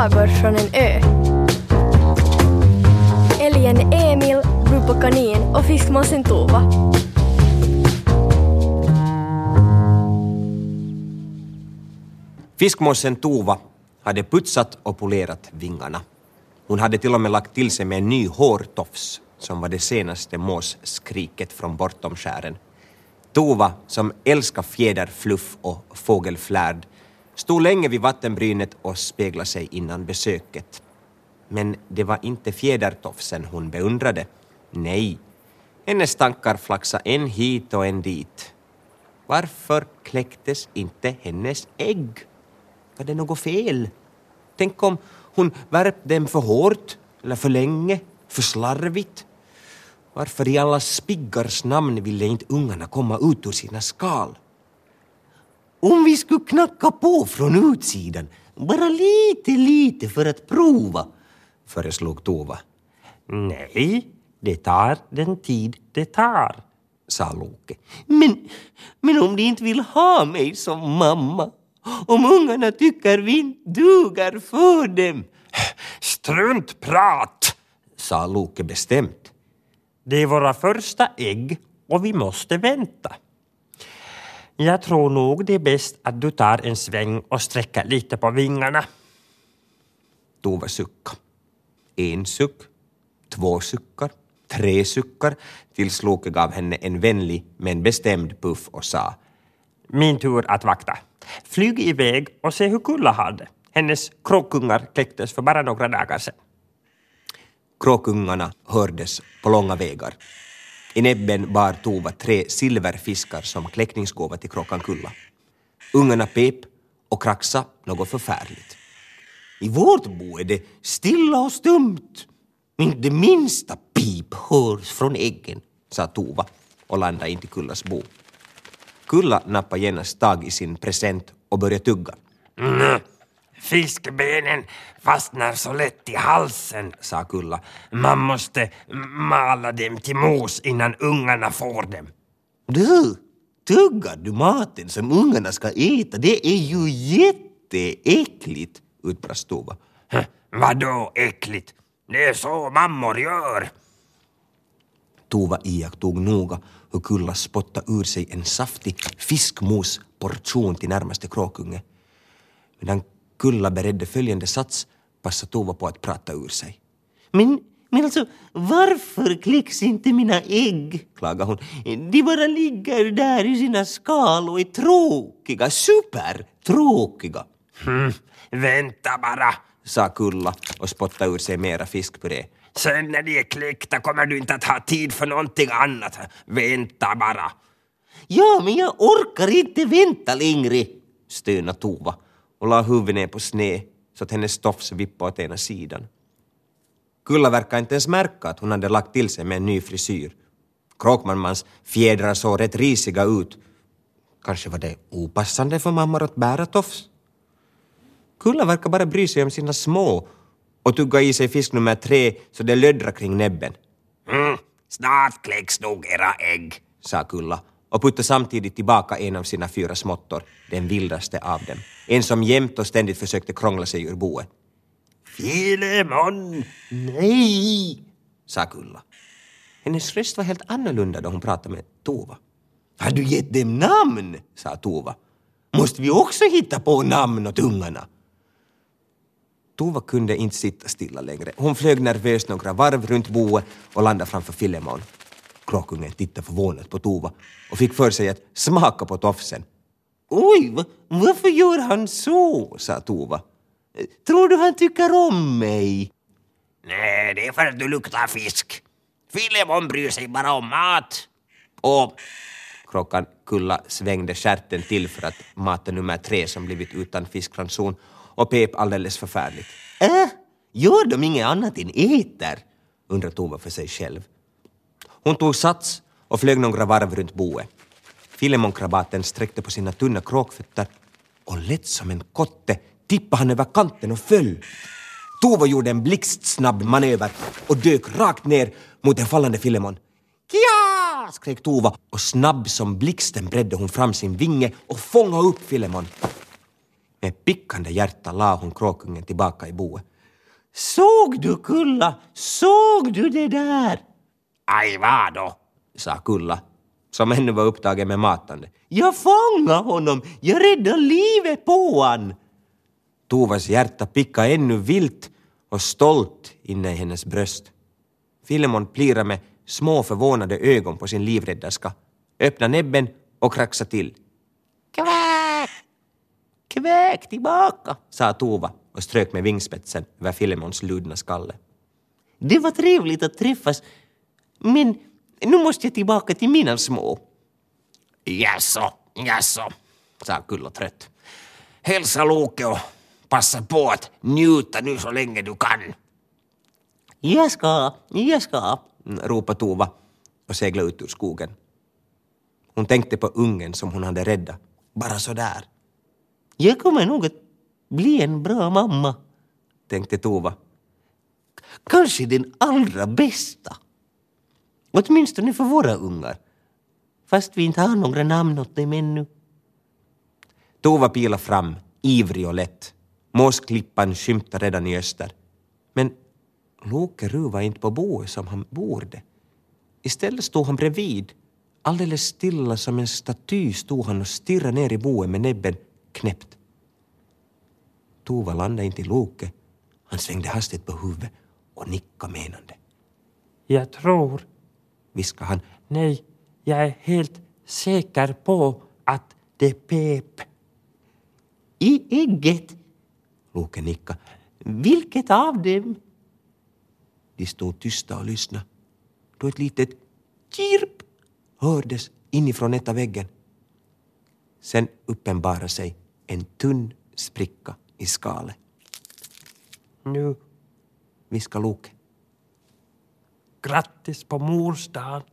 sagor från en ö. Älgen Emil, Rupo Kanin och fiskmåsen Tova. Fiskmåsen Tova hade putsat och polerat vingarna. Hon hade till och med lagt till sig med en ny hårtofs som var det senaste måsskriket från bortom skären. Tova, som älskar fjäderfluff och fågelflärd, stod länge vid vattenbrynet och speglade sig innan besöket. Men det var inte fjädertofsen hon beundrade. Nej, hennes tankar flaxade en hit och en dit. Varför kläcktes inte hennes ägg? Var det något fel? Tänk om hon värpt dem för hårt, eller för länge, för slarvigt? Varför i alla spiggars namn ville inte ungarna komma ut ur sina skal? Om vi skulle knacka på från utsidan, bara lite, lite för att prova, föreslog Tova. Nej, det tar den tid det tar, sa Loke. Men, men om de inte vill ha mig som mamma? Om ungarna tycker vi inte duger för dem? Struntprat, sa Loke bestämt. Det är våra första ägg och vi måste vänta. Jag tror nog det är bäst att du tar en sväng och sträcker lite på vingarna. Tova sucka. En suck, två suckar, tre suckar tills Loke gav henne en vänlig men bestämd puff och sa Min tur att vakta. Flyg iväg och se hur Kulla har det. Hennes kråkungar kläcktes för bara några dagar sedan. Kråkungarna hördes på långa vägar. I näbben bar Tova tre silverfiskar som kläckningsgåva till kråkan Kulla. Ungarna pep och kraxa något förfärligt. I vårt bo är det stilla och stumt. Inte det minsta pip hörs från äggen, sa Tova och landade in till Kullas bo. Kulla nappade genast tag i sin present och började tugga. Mm. Fiskbenen fastnar så lätt i halsen, sa Kulla. Man måste mala dem till mos innan ungarna får dem. Du, tuggar du maten som ungarna ska äta? Det är ju jätteäckligt, utbrast Tova. Vadå äckligt? Det är så mammor gör. Tova iakttog noga hur Kulla spottade ur sig en saftig fiskmosportion till närmaste kråkunge. Medan Kulla beredde följande sats passade Tova på att prata ur sig. Men, men alltså, varför kläcks inte mina ägg? klagade hon. De bara ligger där i sina skal och är tråkiga, supertråkiga. Hmm, vänta bara, sa Kulla och spottade ur sig mera fiskpuré. Sen när de är kläckta kommer du inte att ha tid för någonting annat. Vänta bara. Ja, men jag orkar inte vänta längre, stönade Tova och la huvudet ner på sned så att hennes tofs vippade åt ena sidan. Kulla verkade inte ens märka att hon hade lagt till sig med en ny frisyr. Kråkmanmans fjädrar såg rätt risiga ut. Kanske var det opassande för mammor att bära tofs? Kulla verkar bara bry sig om sina små och tugga i sig fisk nummer tre så det löddrar kring näbben. Mm, snart kläcks nog era ägg, sa Kulla och puttade samtidigt tillbaka en av sina fyra småttor, den vildaste av dem. En som jämt och ständigt försökte krångla sig ur boet. Filemon! Nej! sa Kulla. Hennes röst var helt annorlunda då hon pratade med Tova. Har du gett dem namn? sa Tova. Måste vi också hitta på namn åt ungarna? Tova kunde inte sitta stilla längre. Hon flög nervöst några varv runt boet och landade framför Filemon. Kråkungen tittade förvånat på Tova och fick för sig att smaka på tofsen. Oj, varför gör han så? sa Tova. Tror du han tycker om mig? Nej, det är för att du luktar fisk. Filemon bryr sig bara om mat. Och... Kråkan Kulla svängde skärten till för att mata nummer tre som blivit utan fiskranson och pep alldeles förfärligt. Äh, gör de inget annat än äter? undrade Tova för sig själv. Hon tog sats och flög några varv runt boet. Filemonkrabaten sträckte på sina tunna kråkfötter och lätt som en kotte tippade han över kanten och föll. Tova gjorde en blixtsnabb manöver och dök rakt ner mot den fallande Filemon. Kia! skrek Tova och snabb som blixten bredde hon fram sin vinge och fångade upp Filemon. Med pickande hjärta la hon kråkungen tillbaka i boet. Såg du Kulla? Såg du det där? Aj vadå? sa Kulla, som ännu var upptagen med matande. Jag fångade honom! Jag räddade livet på han! Tovas hjärta pickade ännu vilt och stolt inne i hennes bröst. Filemon plirade med små förvånade ögon på sin livräddarska, öppnade näbben och kraxade till. Kväk! Kväk tillbaka! sa Tova och strök med vingspetsen över Filemons ludna skalle. Det var trevligt att träffas, men nu måste jag tillbaka till mina små. Jaså, jaså, sa Kulla trött. Hälsa Loke och passa på att njuta nu så länge du kan. Jag ska, jag ska. ropade Tova och seglade ut ur skogen. Hon tänkte på ungen som hon hade räddat, bara så där. Jag kommer nog att bli en bra mamma. tänkte Tova. Kanske den allra bästa. Åtminstone för våra ungar. Fast vi inte har några namn åt dem ännu. Tova pilade fram, ivrig och lätt. Måsklippan skymtade redan i öster. Men Loke ruvade inte på boet som han borde. Istället stod han bredvid. Alldeles stilla som en staty stod han och stirrade ner i boet med näbben knäppt. Tova landade inte i Loke. Han svängde hastigt på huvudet och nickade menande. Jag tror, Viskade han. nej, jag är helt säker på att det pep. I ägget. Loke nickade. Vilket av dem? De stod tysta och lyssnade. Då ett litet kirp hördes inifrån ett av väggen. Sen uppenbarade sig en tunn spricka i skalet, Nu, viskade Loke grattis på mors dag!